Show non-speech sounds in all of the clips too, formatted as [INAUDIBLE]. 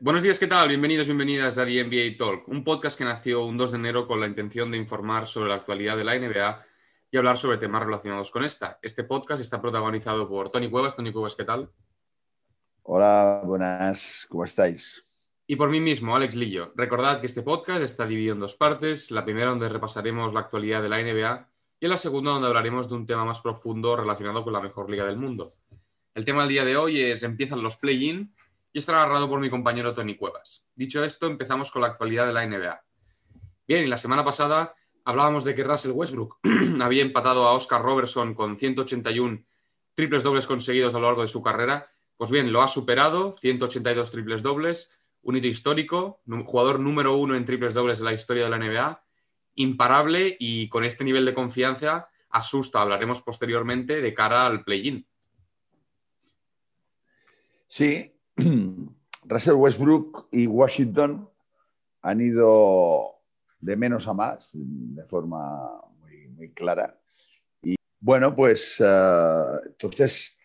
buenos días, ¿qué tal? Bienvenidos, bienvenidas a The NBA Talk, un podcast que nació un 2 de enero con la intención de informar sobre la actualidad de la NBA y hablar sobre temas relacionados con esta. Este podcast está protagonizado por Tony Cuevas. Tony Cuevas, ¿qué tal? Hola, buenas, ¿cómo estáis? Y por mí mismo, Alex Lillo. Recordad que este podcast está dividido en dos partes. La primera donde repasaremos la actualidad de la NBA y en la segunda donde hablaremos de un tema más profundo relacionado con la mejor liga del mundo. El tema del día de hoy es empiezan los play-in y está narrado por mi compañero Tony Cuevas. Dicho esto, empezamos con la actualidad de la NBA. Bien, y la semana pasada hablábamos de que Russell Westbrook [CLEARS THROAT] había empatado a Oscar Robertson con 181 triples dobles conseguidos a lo largo de su carrera. Pues bien, lo ha superado, 182 triples dobles, un hito histórico, jugador número uno en triples dobles de la historia de la NBA, imparable y con este nivel de confianza asusta. Hablaremos posteriormente de cara al play-in. Sí, [CLEARS THROAT] Russell Westbrook y Washington han ido de menos a más de forma muy, clara. Y bueno, pues eh, entonces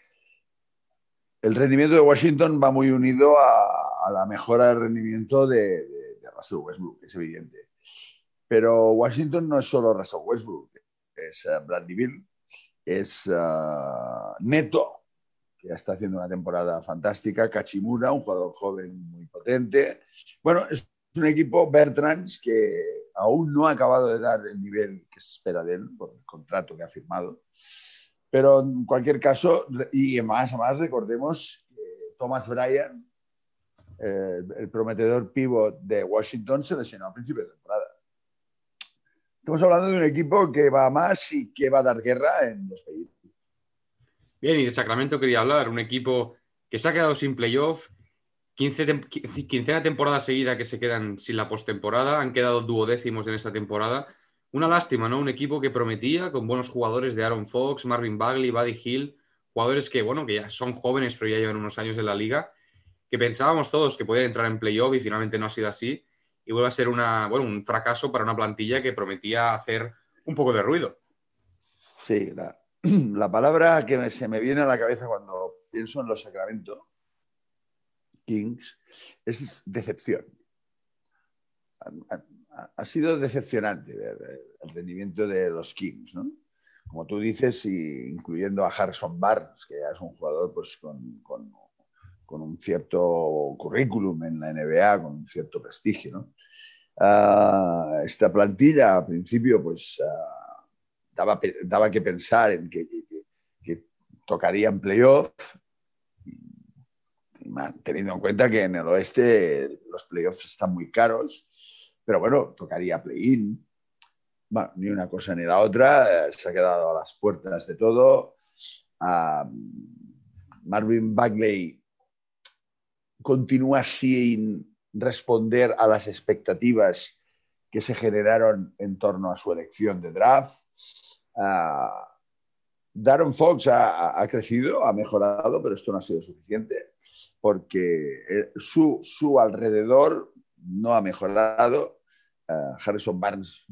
el rendimiento de Washington va muy unido a, la mejora del rendimiento de, Russell Westbrook, es evidente. Pero Washington no es solo Russell Westbrook, es uh, Bradley es eh, Neto, que está haciendo una temporada fantástica, Kachimura, un jugador joven muy potente. Bueno, es un equipo Bertrands que aún no ha acabado de dar el nivel que se espera de él por el contrato que ha firmado. Pero en cualquier caso, y más a más, recordemos que Thomas Bryan, el prometedor pivot de Washington, se lesionó a principio de temporada. Estamos hablando de un equipo que va más y que va a dar guerra en los. Bien, y de Sacramento quería hablar, un equipo que se ha quedado sin playoff, quincena temporada seguida que se quedan sin la postemporada, han quedado duodécimos en esta temporada. Una lástima, ¿no? Un equipo que prometía con buenos jugadores de Aaron Fox, Marvin Bagley, Buddy Hill, jugadores que, bueno, que ya son jóvenes, pero ya llevan unos años en la liga, que pensábamos todos que podían entrar en playoff y finalmente no ha sido así. Y vuelve a ser una, bueno, un fracaso para una plantilla que prometía hacer un poco de ruido. Sí, la, [CLEARS THROAT] la palabra que se me viene a la cabeza cuando pienso en los Sacramento Kings es decepción. Ha, sido decepcionante el rendimiento de los Kings, ¿no? Como tú dices, incluyendo a Harrison Barnes, que ya es un jugador pues, con, un cierto currículum en la NBA, con un cierto prestigio. ¿no? Ah, esta plantilla, a principio, pues ah, daba, daba, que pensar en que, tocaría en playoff, teniendo en cuenta que en el oeste los playoffs están muy caros, pero bueno, tocaría play-in. ni una cosa ni la otra, eh, se ha quedado a las puertas de todo. Marvin Bagley continúa sin responder a las expectativas que se generaron en torno a su elección de draft. Darren Fox ha, crecido, ha mejorado, pero esto no ha sido suficiente porque eh, su, su alrededor no ha mejorado. Eh, Harrison Barnes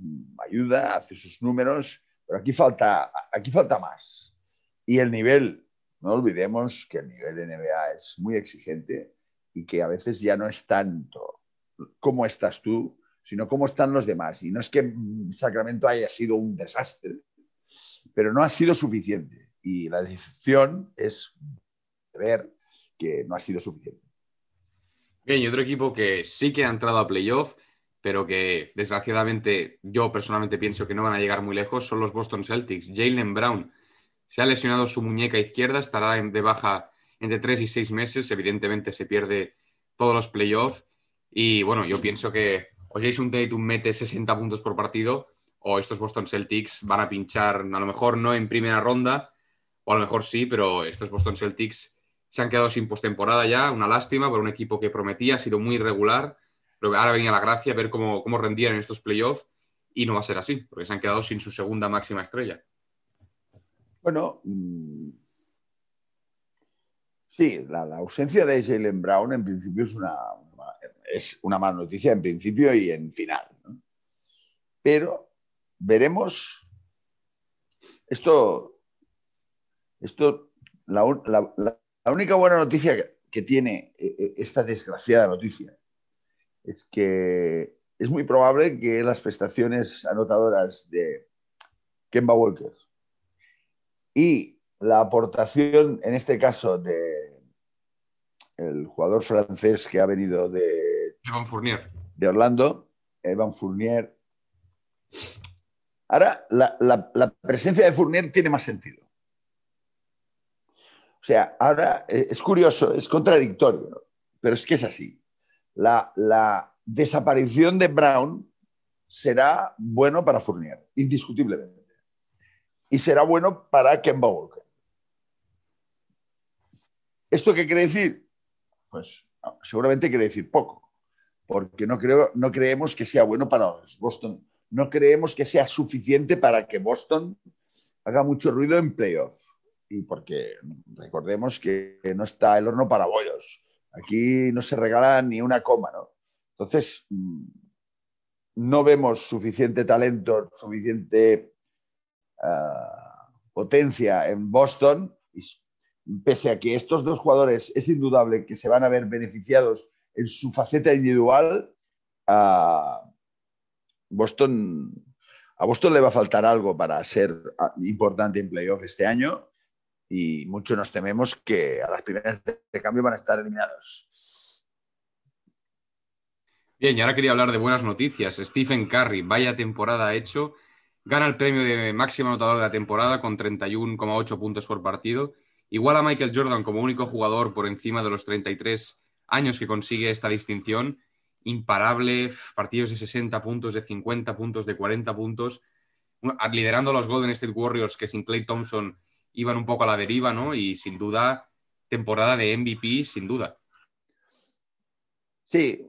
ayuda, hace sus números, pero aquí falta, aquí falta más. Y el nivel, no olvidemos que el nivel de NBA es muy exigente y que a veces ya no es tanto cómo estás tú, sino cómo están los demás. Y no es que Sacramento haya sido un desastre, pero no ha sido suficiente. Y la decisión es ver que no ha sido suficiente. Bien, y otro equipo que sí que ha entrado a playoff, pero que desgraciadamente yo personalmente pienso que no van a llegar muy lejos, son los Boston Celtics. Jalen Brown se ha lesionado su muñeca izquierda, estará de baja entre tres y seis meses, evidentemente se pierde todos los playoffs. Y bueno, yo pienso que o Jason Tatum mete 60 puntos por partido o estos Boston Celtics van a pinchar, a lo mejor no en primera ronda, o a lo mejor sí, pero estos Boston Celtics se han quedado sin postemporada ya, una lástima por un equipo que prometía, ha sido muy irregular, pero ahora venía la gracia ver cómo, cómo rendían en estos playoffs y no va a ser así, porque se han quedado sin su segunda máxima estrella. Bueno, mm, sí, la, ausencia de Jalen Brown en principio es una, es una mala noticia en principio y en final. Pero veremos. Esto, esto la, única buena noticia que tiene eh, eh, esta desgraciada noticia es que es muy probable que las prestaciones anotadoras de Kemba Walker y la aportación, en este caso, de jugador francés que ha venido de, Evan Fournier. de Orlando, Evan Fournier. Ahora, la, presencia de Fournier tiene más sentido. O sea, ahora eh, es curioso, es contradictorio, pero es que es así. La, desaparición de Brown será bueno para Fournier, indiscutiblemente. Y será bueno para Kemba Walker. ¿Esto qué quiere decir? Pues seguramente quiere decir poco, porque no, creo, no creemos que sea bueno para Boston. No creemos que sea suficiente para que Boston haga mucho ruido en playoff. Y porque recordemos que no está el horno para bollos. Aquí no se regala ni una coma, ¿no? Entonces, mm, no vemos suficiente talento, suficiente ah, potencia en Boston. Y pese a que estos dos jugadores es indudable que se van a ver beneficiados en su faceta individual, a Boston, a Boston le va a faltar algo para ser ah, importante en playoff este año y mucho nos tememos que a las primeras de cambio van a estar eliminados. Bien, y ahora quería hablar de buenas noticias. Stephen Curry, vaya temporada hecho. Gana el premio de máximo anotador de la temporada con 31,8 puntos por partido. Igual a Michael Jordan como único jugador por encima de los 33 años que consigue esta distinción. Imparable, partidos de 60 puntos, de 50 puntos, de 40 puntos. Liderando a los Golden State Warriors que sin Clay Thompson iban un poco a la deriva, ¿no? Y sin duda, temporada de MVP, sin duda. Sí,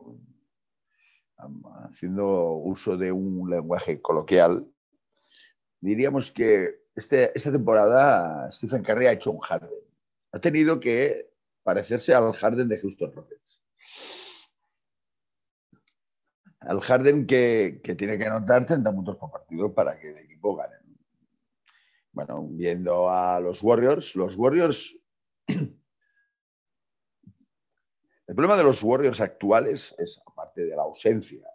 haciendo uso de un lenguaje coloquial, diríamos que este, esta temporada Stephen Curry ha hecho un Harden. Ha tenido que parecerse al Harden de Houston Rockets. Al Harden que, que tiene que anotar 30 puntos por partido para que el equipo gane. Bueno, viendo a los Warriors, los Warriors [CLEARS THROAT] El problema de los Warriors actuales es, aparte de la ausencia,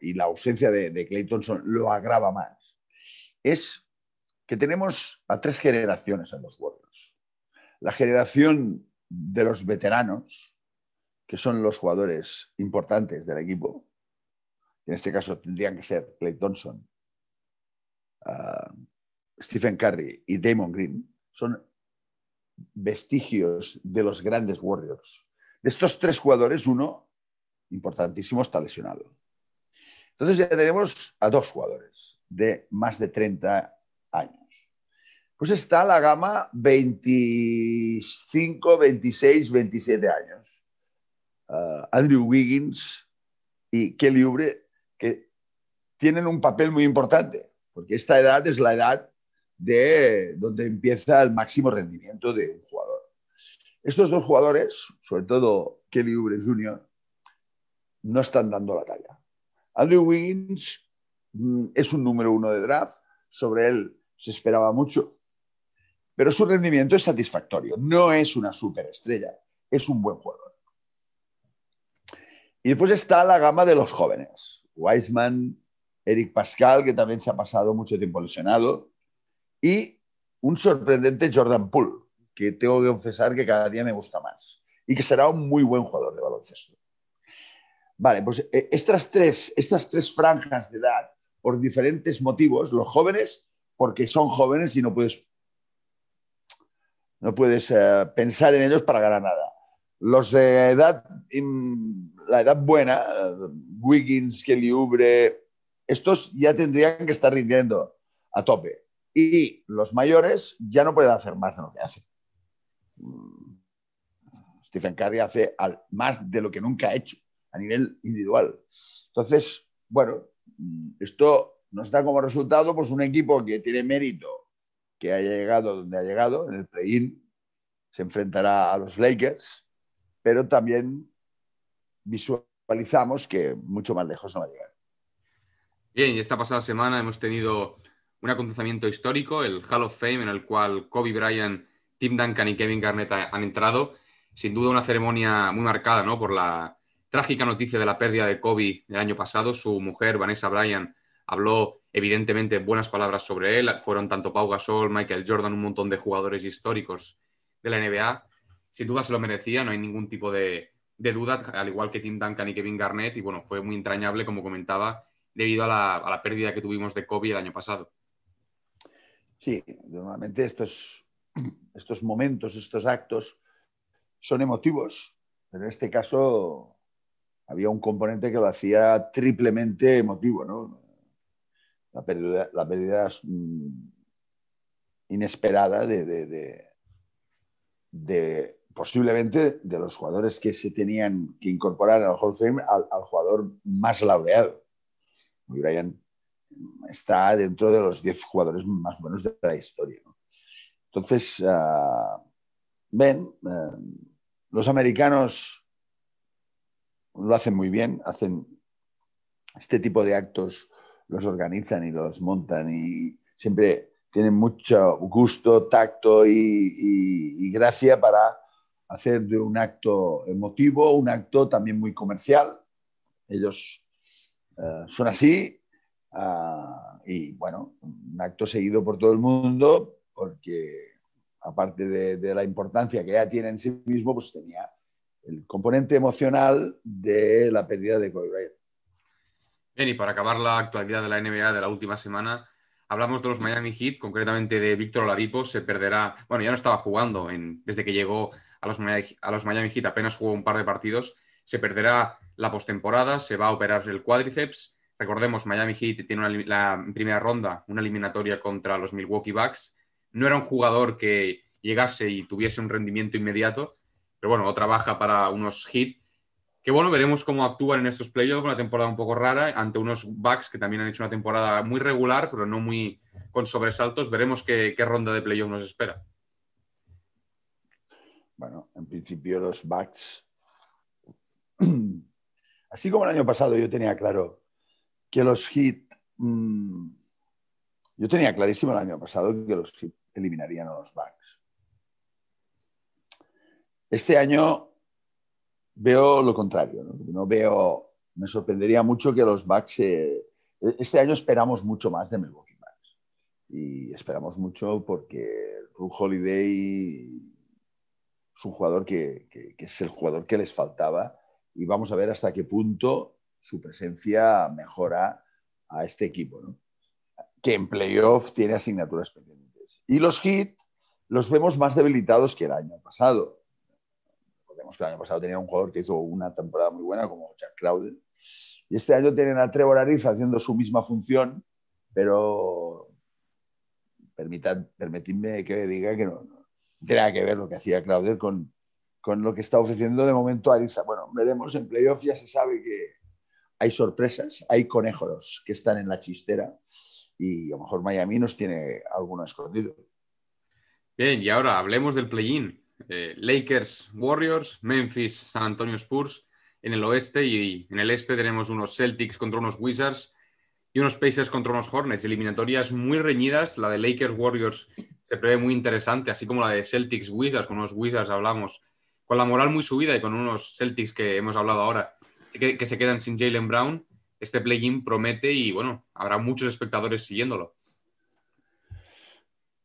y la ausencia de, de lo agrava más, es que tenemos a tres generaciones en los Warriors. La generación de los veteranos, que son los jugadores importantes del equipo, en este caso tendrían que ser Clay Thompson, uh, Stephen Curry y Damon Green, son vestigios de los grandes Warriors. De estos tres jugadores, uno importantísimo está lesionado. Entonces ya tenemos a dos jugadores de más de 30 años. Pues está la gama 25, 26, 27 años. Uh, Andrew Wiggins y Kelly Oubre, que tienen un papel muy importante, porque esta edad es la edad de donde empieza el máximo rendimiento de un jugador. Estos dos jugadores, sobre todo Kelly Oubre Jr., no están dando la talla. Andrew Wiggins mm, es un número uno de draft, sobre él se esperaba mucho, pero su rendimiento es satisfactorio. No es una superestrella, es un buen jugador. Y después está la gama de los jóvenes. Wiseman, Eric Pascal, que también se ha pasado mucho tiempo lesionado, y un sorprendente Jordan Poole, que tengo que confesar que cada día me gusta más y que será un muy buen jugador de baloncesto. Vale, pues eh, estas tres, estas tres franjas de edad, por diferentes motivos, los jóvenes, porque son jóvenes y no puedes, no puedes eh, pensar en ellos para ganar nada. Los de edad, la edad buena, Wiggins, Kelly Oubre, estos ya tendrían que estar rindiendo a tope. Y los mayores ya no pueden hacer más de lo que hacen. Stephen Curry hace más de lo que nunca ha hecho a nivel individual. Entonces, bueno, esto nos da como resultado pues, un equipo que tiene mérito, que haya llegado donde ha llegado, en el play-in, se enfrentará a los Lakers, pero también visualizamos que mucho más lejos no va a llegar. Bien, y esta pasada semana hemos tenido un acontecimiento histórico, el Hall of Fame, en el cual Kobe Bryant, Tim Duncan y Kevin Garnett han entrado. sin duda una ceremonia muy marcada ¿no? por la trágica noticia de la pérdida de Kobe el año pasado. Su mujer, Vanessa Bryan, habló evidentemente buenas palabras sobre él. Fueron tanto Pau Gasol, Michael Jordan, un montón de jugadores históricos de la NBA. Sin duda se lo merecía, no hay ningún tipo de, duda, al igual que Tim Duncan y Kevin Garnett. Y bueno, fue muy entrañable, como comentaba, debido a la, a la pérdida que tuvimos de Kobe el año pasado. Sí, normalmente estos, estos momentos, estos actos son emotivos, pero en este caso había un componente que lo hacía triplemente emotivo, ¿no? La pérdida, la pérdida mm, inesperada de, de, de, posiblemente de los jugadores que se tenían que incorporar al Hall of Fame al, jugador más laureado. Brian está dentro de los 10 jugadores más buenos de la historia. Entonces, uh, ven, uh, los americanos lo hacen muy bien, hacen este tipo de actos, los organizan y los montan y siempre tienen mucho gusto, tacto y, gracia para hacer de un acto emotivo un acto también muy comercial. Ellos uh, son así uh, y bueno, un acto seguido por todo el mundo porque aparte de, la importancia que ya tiene en sí mismo, pues tenía el componente emocional de la pérdida de Kobe. Bien, y para acabar la actualidad de la NBA de la última semana, hablamos de los Miami Heat, concretamente de Víctor Oladipo, se perderá, bueno, ya no estaba jugando en, desde que llegó a los, Miami Heat, apenas jugó un par de partidos, se perderá la postemporada, se va a operar el cuádriceps. Recordemos, Miami Heat tiene una, la primera ronda, una eliminatoria contra los Milwaukee Bucks no era un jugador que llegase y tuviese un rendimiento inmediato, pero bueno, otra baja para unos hits. Que bueno, veremos cómo actúan en estos playoffs, una temporada un poco rara, ante unos Bucks que también han hecho una temporada muy regular, pero no muy con sobresaltos. Veremos qué, ronda de playoff nos espera. Bueno, en principio los Bucks, [CLEARS THROAT] así como el año pasado yo tenía claro que los Heat, mmm, yo tenía clarísimo el año pasado que los Heat eliminarían a los Bucks. Este año veo lo contrario. No, veo, me sorprendería mucho que los Bucks. Eh, este año esperamos mucho más de Milwaukee Bucks. Y esperamos mucho porque Ru Holiday es un jugador que, es el jugador que les faltaba. Y vamos a ver hasta qué punto su presencia mejora a este equipo. Que en playoff tiene asignaturas pendientes. Y los Heat los vemos más debilitados que el año pasado. Recordemos que el año pasado tenía un jugador que hizo una temporada muy buena como Jack Claude. Y este año tienen a Trevor Ariza haciendo su misma función, pero permitad, permitidme que diga que no, no que ver lo que hacía Claude con, con lo que está ofreciendo de momento Ariza. Bueno, veremos, en playoff ya se sabe que hay sorpresas, hay conejos que están en la chistera y a lo mejor Miami nos tiene alguno escondido. Bien, y ahora hablemos del play-in. Eh, Lakers, Warriors, Memphis, San Antonio Spurs en el oeste y en el este tenemos unos Celtics contra unos Wizards y unos Pacers contra unos Hornets. Eliminatorias muy reñidas. La de Lakers Warriors se prevé muy interesante, así como la de Celtics Wizards. Con unos Wizards hablamos con la moral muy subida y con unos Celtics que hemos hablado ahora que, que se quedan sin Jalen Brown este play-in promete y bueno, habrá muchos espectadores siguiéndolo.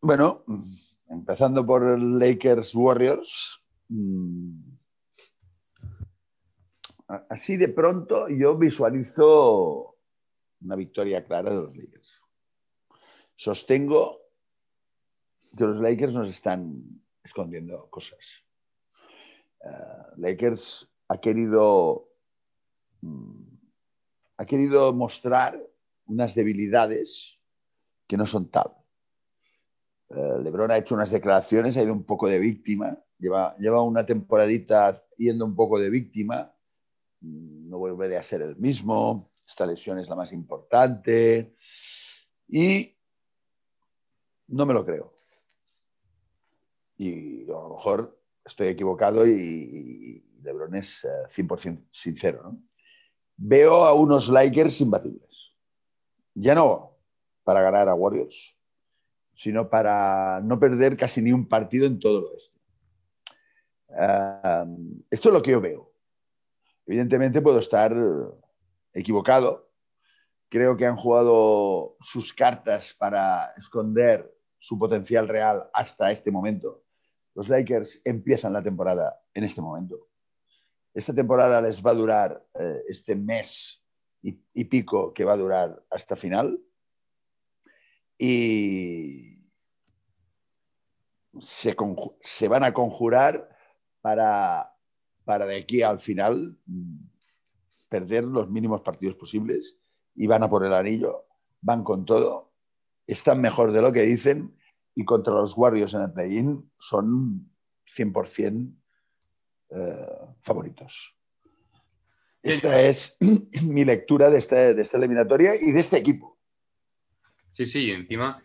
Bueno, empezando por Lakers Warriors. Mm, así de pronto yo visualizo una victoria clara de los Lakers. Sostengo que los Lakers nos están escondiendo cosas. Uh, Lakers ha querido mm, ha querido mostrar unas debilidades que no son tal. Uh, Lebron ha hecho unas declaraciones, ha ido un poco de víctima, lleva, lleva una temporadita yendo un poco de víctima, no volveré a ser el mismo, esta lesión es la más importante y no me lo creo. Y a lo mejor estoy equivocado y, Lebron es uh, 100% sincero, ¿no? veo a unos Lakers imbatibles. Ya no para ganar a Warriors, sino para no perder casi ni un partido en todo el oeste. Uh, esto es lo que yo veo. Evidentemente puedo estar equivocado. Creo que han jugado sus cartas para esconder su potencial real hasta este momento. Los Lakers empiezan la temporada en este momento. Esta temporada les va a durar eh, este mes y, y, pico que va a durar hasta final. Y se, se van a conjurar para, para de aquí al final perder los mínimos partidos posibles y van a por el anillo, van con todo, están mejor de lo que dicen y contra los Warriors en el play-in son 100% eh, favoritos. Esta es [CLEARS THROAT] mi lectura de, este, de esta eliminatoria y de este equipo. Sí, sí, encima,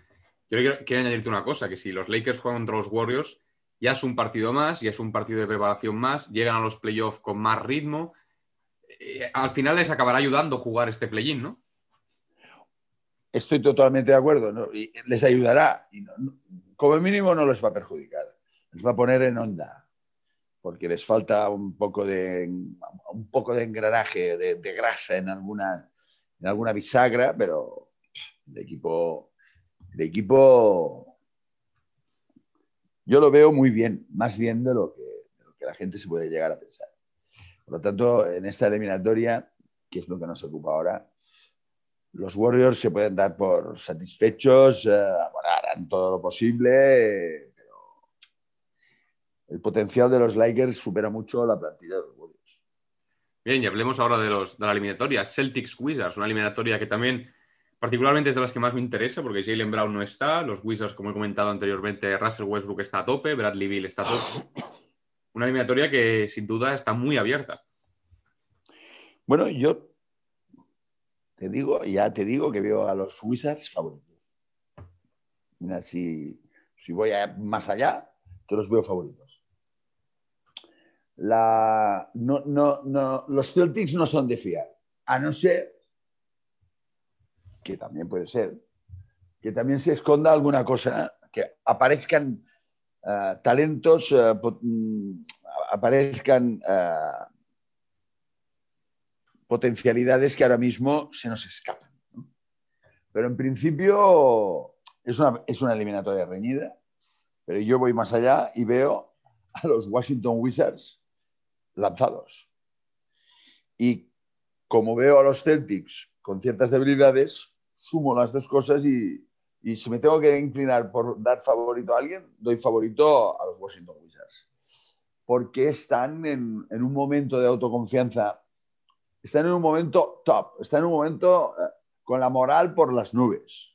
yo quiero, añadirte una cosa, que si los Lakers juegan contra los Warriors, ya es un partido más, ya es un partido de preparación más, llegan a los playoffs con más ritmo. Eh, al final les acabará ayudando jugar este play-in, ¿no? Estoy totalmente de acuerdo, y les ayudará. Y como mínimo no les va a perjudicar, les va a poner en onda, porque les falta un poco de, un poco de engranaje, de, de grasa en alguna, en alguna bisagra, pero de equipo, de equipo yo lo veo muy bien, más bien de lo, que, que la gente se puede llegar a pensar. Por lo tanto, en esta eliminatoria, que es lo que nos ocupa ahora, los Warriors se pueden dar por satisfechos, eh, harán todo lo posible, pero el potencial de los Lakers supera mucho la plantilla de los Warriors. Bien, y hablemos ahora de, los, de la eliminatoria. Celtics Wizards, una eliminatoria que también particularmente es de las que más me interesa, porque Jalen Brown no está, los Wizards, como he comentado anteriormente, Russell Westbrook está a tope, Bradley Bill está a tope. [COUGHS] Una eliminatoria que sin duda está muy abierta. Bueno, yo te digo, ya te digo que veo a los Wizards favoritos. Mira, si, si voy a, más allá, te los veo favoritos. La, no, no, no, los Celtics no son de fiar, a no ser que también puede ser, que también se esconda alguna cosa, que aparezcan uh, talentos, uh, pot aparezcan uh, potencialidades que ahora mismo se nos escapan. Pero en principio es una, es una eliminatoria reñida, pero yo voy más allá y veo a los Washington Wizards lanzados. Y como veo a los Celtics con ciertas debilidades, sumo las dos cosas y, si me tengo que inclinar por dar favorito a alguien, doy favorito a los Washington Wizards. Porque están en, un momento de autoconfianza están en un momento top, están en un momento eh, con la moral por las nubes.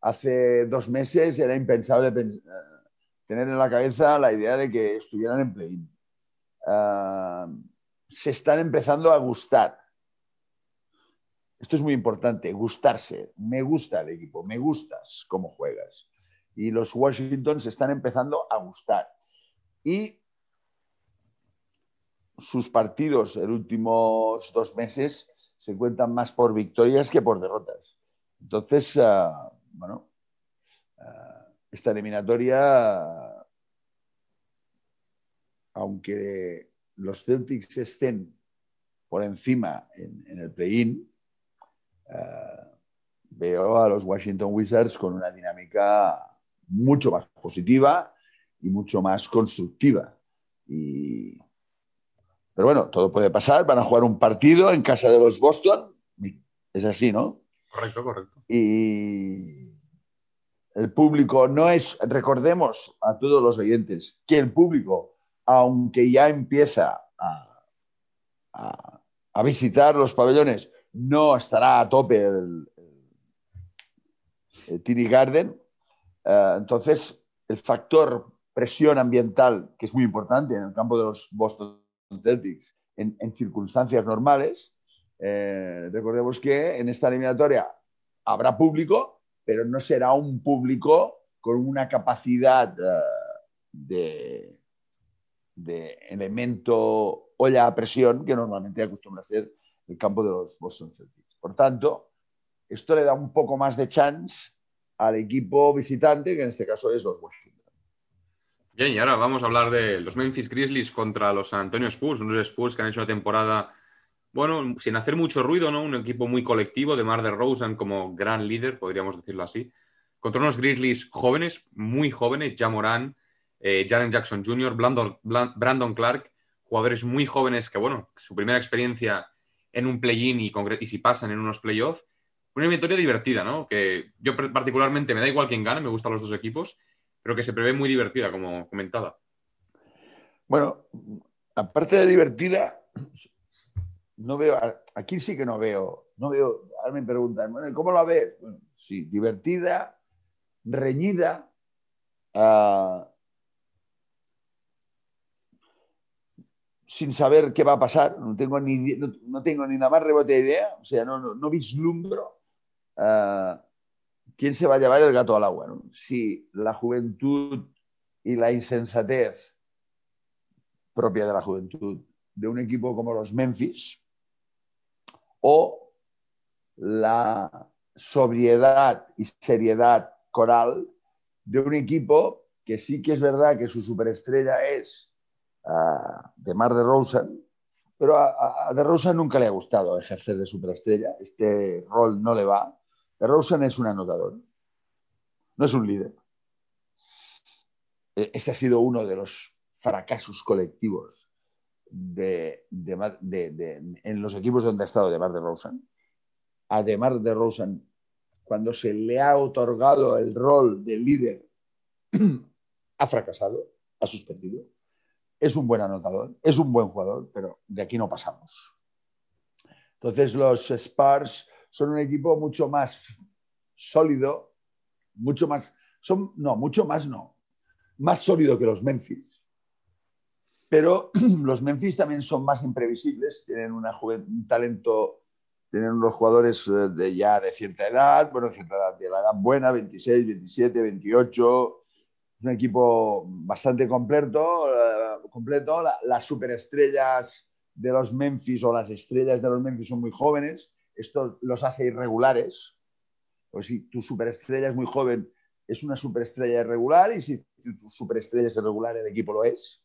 Hace dos meses era impensable eh, tener en la cabeza la idea de que estuvieran en play-in. Uh, se están empezando a gustar. Esto es muy importante, gustarse. Me gusta el equipo, me gustas cómo juegas. Y los Washington se están empezando a gustar. Y sus partidos en últimos dos meses se cuentan más por victorias que por derrotas. Entonces, uh, bueno, uh, esta eliminatoria, aunque los Celtics estén por encima en, en el play-in, uh, veo a los Washington Wizards con una dinámica mucho más positiva y mucho más constructiva. Y pero bueno, todo puede pasar. Van a jugar un partido en casa de los Boston. Es así, ¿no? Correcto, correcto. Y el público no es, recordemos a todos los oyentes, que el público, aunque ya empieza a, a, a visitar los pabellones, no estará a tope el, el, Garden. Uh, entonces, el factor presión ambiental, que es muy importante en el campo de los Boston Celtics en, circunstancias normales. Eh, recordemos que en esta eliminatoria habrá público, pero no será un público con una capacidad uh, de, de, elemento olla a presión que normalmente acostumbra a ser el campo de los Boston Celtics. Por tanto, esto le da un poco más de chance al equipo visitante, que en este caso es los Washington. Bien, y ahora vamos a hablar de los Memphis Grizzlies contra los San Antonio Spurs, unos Spurs que han hecho una temporada, bueno, sin hacer mucho ruido, ¿no? Un equipo muy colectivo, de Mar de Rosen como gran líder, podríamos decirlo así, contra unos Grizzlies jóvenes, muy jóvenes, Jamoran, eh, Jaren Jackson Jr., Brandon, Clark, jugadores muy jóvenes que, bueno, su primera experiencia en un play-in y, si pasan en unos playoffs, una eliminatoria divertida, ¿no? Que yo particularmente me da igual quién gane, me gustan los dos equipos, pero que se prevé muy divertida, como comentaba. Bueno, aparte de divertida, no veo, aquí sí que no veo, no veo, ahora me preguntan, ¿cómo la ve? sí, divertida, reñida, uh, sin saber qué va a pasar, no tengo ni, no, no tengo ni la más rebote de idea, o sea, no, no, no vislumbro uh, quién se va a llevar el gato al agua. Si la juventud y la insensatez propia de la juventud de un equipo como los Memphis o la sobriedad y seriedad coral de un equipo que sí que es verdad que su superestrella es de Mar de Rosen, pero a, de Rosen nunca le ha gustado ejercer de superestrella, este rol no le va. De Rosen es un anotador, no es un líder. E, este ha sido uno de los fracasos colectivos de, de, de, en los equipos donde ha estado de Mar de Rosen a DeMar de Rosen, cuando se le ha otorgado el rol de líder, [CLEARS THROAT] ha fracasado, ha suspendido. Es un buen anotador, es un buen jugador, pero de aquí no pasamos. Entonces los Spurs son un equipo mucho más sólido, mucho más, son, no, mucho más no, más sólido que los Memphis. Pero [CLEARS THROAT] los Memphis también son más imprevisibles, tienen una un talento tienen unos jugadores eh, de ya de cierta edad, bueno, cierta edad, de la edad buena, 26, 27, 28. Es un equipo bastante completo. Uh, completo. La, las superestrellas de los Memphis o las estrellas de los Memphis son muy jóvenes. Esto los hace irregulares. Pues si tu superestrella es muy joven, es una superestrella irregular y si tu superestrella es irregular, el equipo lo es.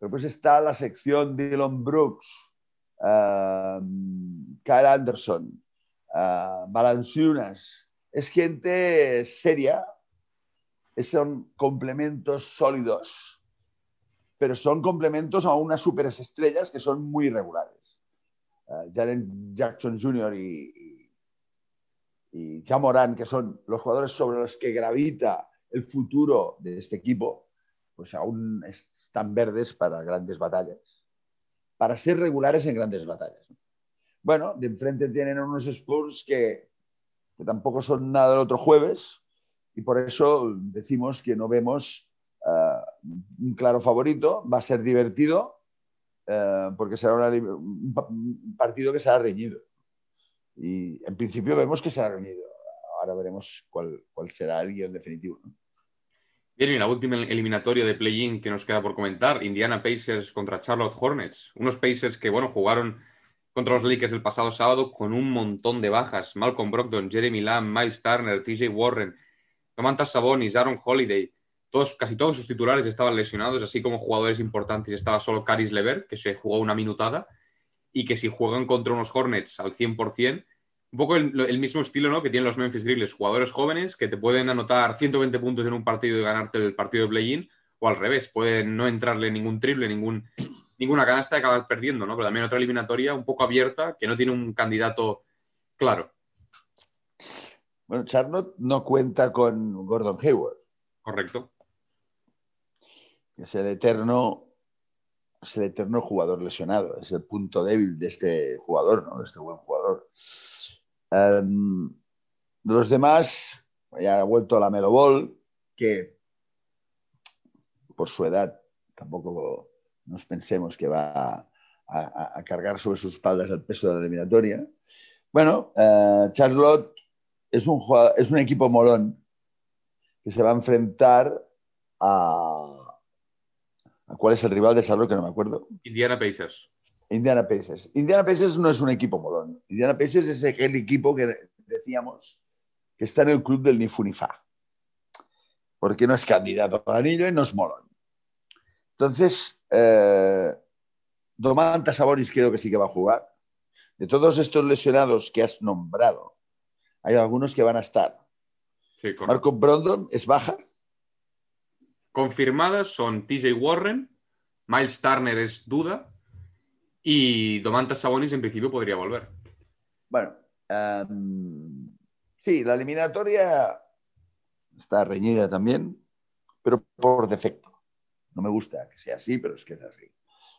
Pero pues está la sección de Dylan Brooks, uh, Kyle Anderson, uh, Balanciunas, es gente seria, son complementos sólidos, pero son complementos a unas superestrellas que son muy irregulares. Uh, Jaren Jackson Jr. y, y, y que son los jugadores sobre los que gravita el futuro de este equipo, pues aún están verdes para grandes batallas para ser regulares en grandes batallas. Bueno, de enfrente tienen unos Spurs que, que tampoco son nada del otro jueves y por eso decimos que no vemos uh, un claro favorito. Va a ser divertido uh, porque será una, un partido que será reñido. Y en principio vemos que será reñido. Ahora veremos cuál, cuál será el guion definitivo. ¿no? Bien, y la última eliminatoria de play-in que nos queda por comentar, Indiana Pacers contra Charlotte Hornets. Unos Pacers que, bueno, jugaron contra los Lakers el pasado sábado con un montón de bajas. Malcolm Brogdon, Jeremy Lamb, Miles Turner, TJ Warren, Domantas Sabonis, Aaron Holiday. Todos, casi todos sus titulares estaban lesionados, así como jugadores importantes. Estaba solo Caris Lever, que se jugó una minutada, y que si juegan contra unos Hornets al 100%, un poco el, el, mismo estilo ¿no? que tienen los Memphis Grizzlies, jugadores jóvenes que te pueden anotar 120 puntos en un partido y ganarte el partido de play-in, o al revés, pueden no entrarle ningún triple, ningún, ninguna canasta y acabar perdiendo, ¿no? Pero también otra eliminatoria un poco abierta que no tiene un candidato claro. Bueno, Charlotte no cuenta con Gordon Hayward. Correcto. Es el eterno, es el eterno jugador lesionado, es el punto débil de este jugador, ¿no? De este buen jugador. Um, de los demás, ya ha vuelto a la Melo Ball, que por su edad tampoco nos pensemos que va a, a, a cargar sobre sus espaldas el peso de la eliminatoria. Bueno, uh, Charlotte es un, es un equipo molón que se va a enfrentar a, a. ¿Cuál es el rival de Charlotte? Que no me acuerdo. Indiana Pacers. Indiana Pacers. Indiana Pacers no es un equipo molón. Indiana Pacers es el equipo que decíamos que está en el club del Nifunifa. porque no es candidato al anillo y no es molón. Entonces, eh, Domantas Sabonis creo que sí que va a jugar. De todos estos lesionados que has nombrado, hay algunos que van a estar. Marco Brondon es baja. Confirmadas son TJ Warren, Miles Turner es duda y Domantas Sabonis en principio podría volver. Bueno, em, sí, la eliminatoria está reñida también, pero por defecto. No me gusta que sea así, pero es que es así.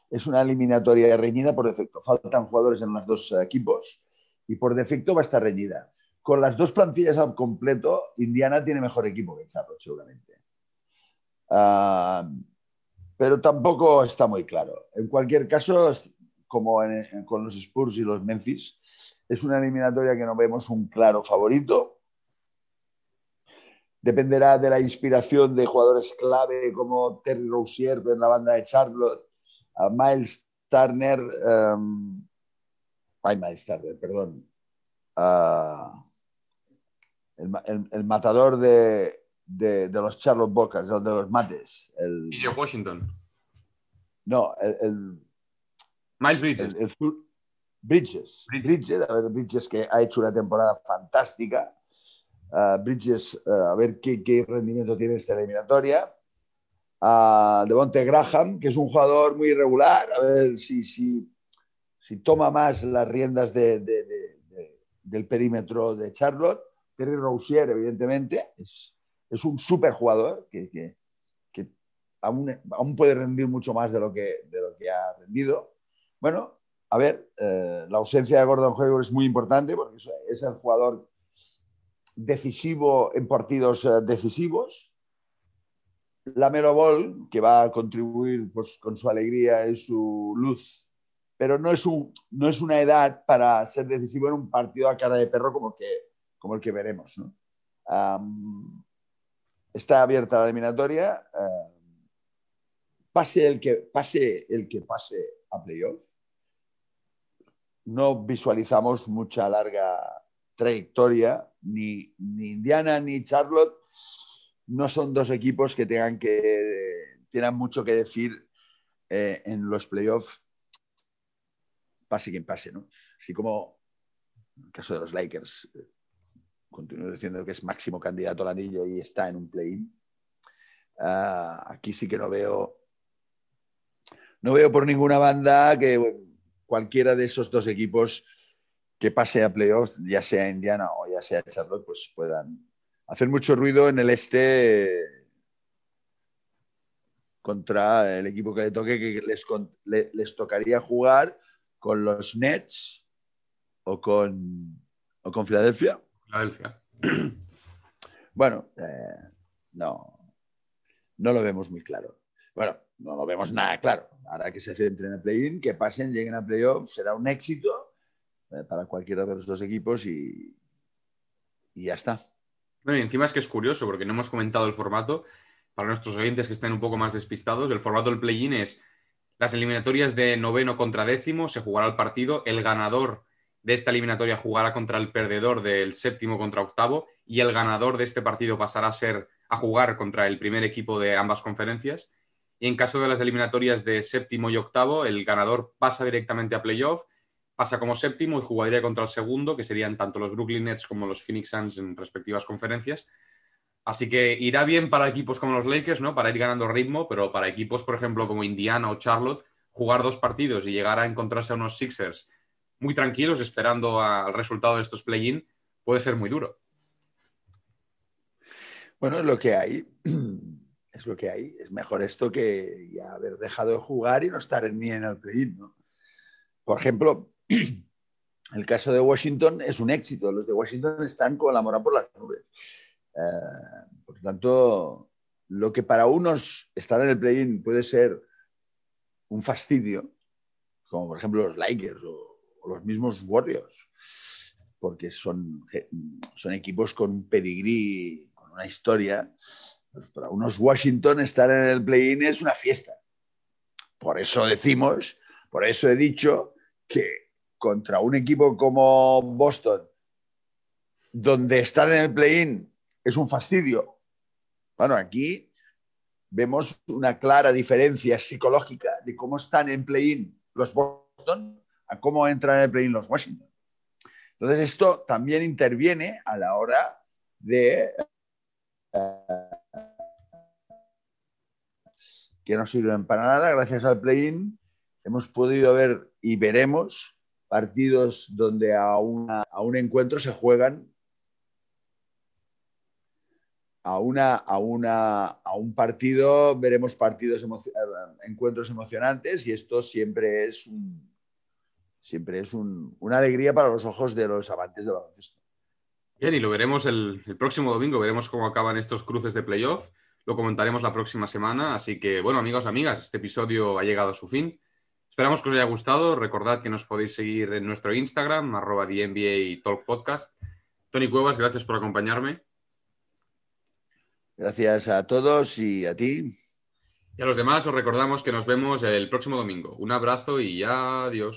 Es una eliminatoria reñida por defecto. Faltan jugadores en los dos equipos y por defecto va a estar reñida. Con las dos plantillas al completo, Indiana tiene mejor equipo que Charlotte, seguramente. Ah, pero tampoco está muy claro. En cualquier caso, como con los Spurs y los Memphis, es una eliminatoria que no vemos un claro favorito dependerá de la inspiración de jugadores clave como Terry Rozier en la banda de Charlotte, Miles Turner, um, ay, Miles Turner, perdón, el, matador de, los Charlotte Bocas, el de los mates. El, Washington. No, el, Miles Bridges. Bridges. Bridges, a ver, Bridges que ha hecho una temporada fantástica Bridges, a ver qué, rendimiento tiene esta eliminatoria. A Devonte Graham, que es un jugador muy irregular, a ver si, si, si toma más las riendas del perímetro de Charlotte. Terry Rousier, evidentemente, es, es un súper jugador que, que, aún, aún, puede rendir mucho más de lo que, de lo que ha rendido. Bueno, a ver, eh, la ausencia de Gordon Hayward es muy importante porque es el jugador decisivo en partidos eh, decisivos. La Melo Ball, que va a contribuir pues, con su alegría y su luz, pero no es, un, no es una edad para ser decisivo en un partido a cara de perro como que, como el que veremos. está abierta la eliminatoria. pase, el que, pase el que pase a playoff. No visualizamos mucha larga trayectoria, ni, Indiana ni Charlotte no son dos equipos que tengan que tengan mucho que decir eh, en los playoffs, pase quien pase, ¿no? Así como en el caso de los Lakers, eh, continúo diciendo que es máximo candidato al anillo y está en un play-in. Ah, aquí sí que no veo, no veo por ninguna banda que cualquiera de esos dos equipos que pase a playoffs, ya sea Indiana o ya sea Charlotte, pues puedan hacer mucho ruido en el este contra el equipo que le toque, que les, les tocaría jugar con los Nets o con, o con Filadelfia. Filadelfia. [CLEARS THROAT] Bueno, eh, no, no lo vemos muy claro. Bueno, no lo vemos nada claro. Ahora que se centren en el play-in, que pasen, lleguen a playoff, será un éxito eh, para cualquiera de los dos equipos y, y ya está. Bueno, y encima es que es curioso porque no hemos comentado el formato. Para nuestros oyentes que estén un poco más despistados, el formato del play-in es las eliminatorias de noveno contra décimo, se jugará el partido, el ganador de esta eliminatoria jugará contra el perdedor del séptimo contra octavo y el ganador de este partido pasará a ser a jugar contra el primer equipo de ambas conferencias. Y en caso de las eliminatorias de séptimo y octavo, el ganador pasa directamente a playoff pasa como séptimo y jugaría contra el segundo, que serían tanto los Brooklyn Nets como los Phoenix Suns en respectivas conferencias. Así que irá bien para equipos como los Lakers, ¿no? Para ir ganando ritmo, pero para equipos, por ejemplo, como Indiana o Charlotte, jugar dos partidos y llegar a encontrarse a unos Sixers muy tranquilos esperando al resultado de estos play-in puede ser muy duro. Bueno, es lo que hay. [CLEARS THROAT] Es lo que hay. Es mejor esto que haber dejado de jugar y no estar ni en el play-in. Por ejemplo, [CLEARS THROAT] el caso de Washington es un éxito. Los de Washington están con la mora por las nubes. Eh, por tanto, lo que para unos estar en el play-in puede ser un fastidio, como por ejemplo los Lakers o, los mismos Warriors, porque son, son equipos con un pedigrí, con una historia. Pues para unos Washington estar en el play-in es una fiesta. Por eso decimos, por eso he dicho que contra un equipo como Boston, donde estar en el play-in es un fastidio, Bueno, aquí vemos una clara diferencia psicológica de cómo están en play-in los Boston cómo entran en el play-in los Washington. Entonces, esto también interviene a la hora de eh, que no sirven para nada. Gracias al play-in hemos podido ver y veremos partidos donde a, a un encuentro se juegan a, una, a, una, a un partido, veremos partidos, encuentros emocionantes y esto siempre es, un, siempre es un, una alegría para los ojos de los amantes del baloncesto. Bien, y lo veremos el, el, próximo domingo, veremos cómo acaban estos cruces de playoff, lo comentaremos la próxima semana, así que bueno amigos, amigas, este episodio ha llegado a su fin. Esperamos que os haya gustado, recordad que nos podéis seguir en nuestro Instagram, arroba Talk Podcast. Tony Cuevas, gracias por acompañarme. Gracias a todos y a ti. Y a los demás os recordamos que nos vemos el próximo domingo. Un abrazo y adiós.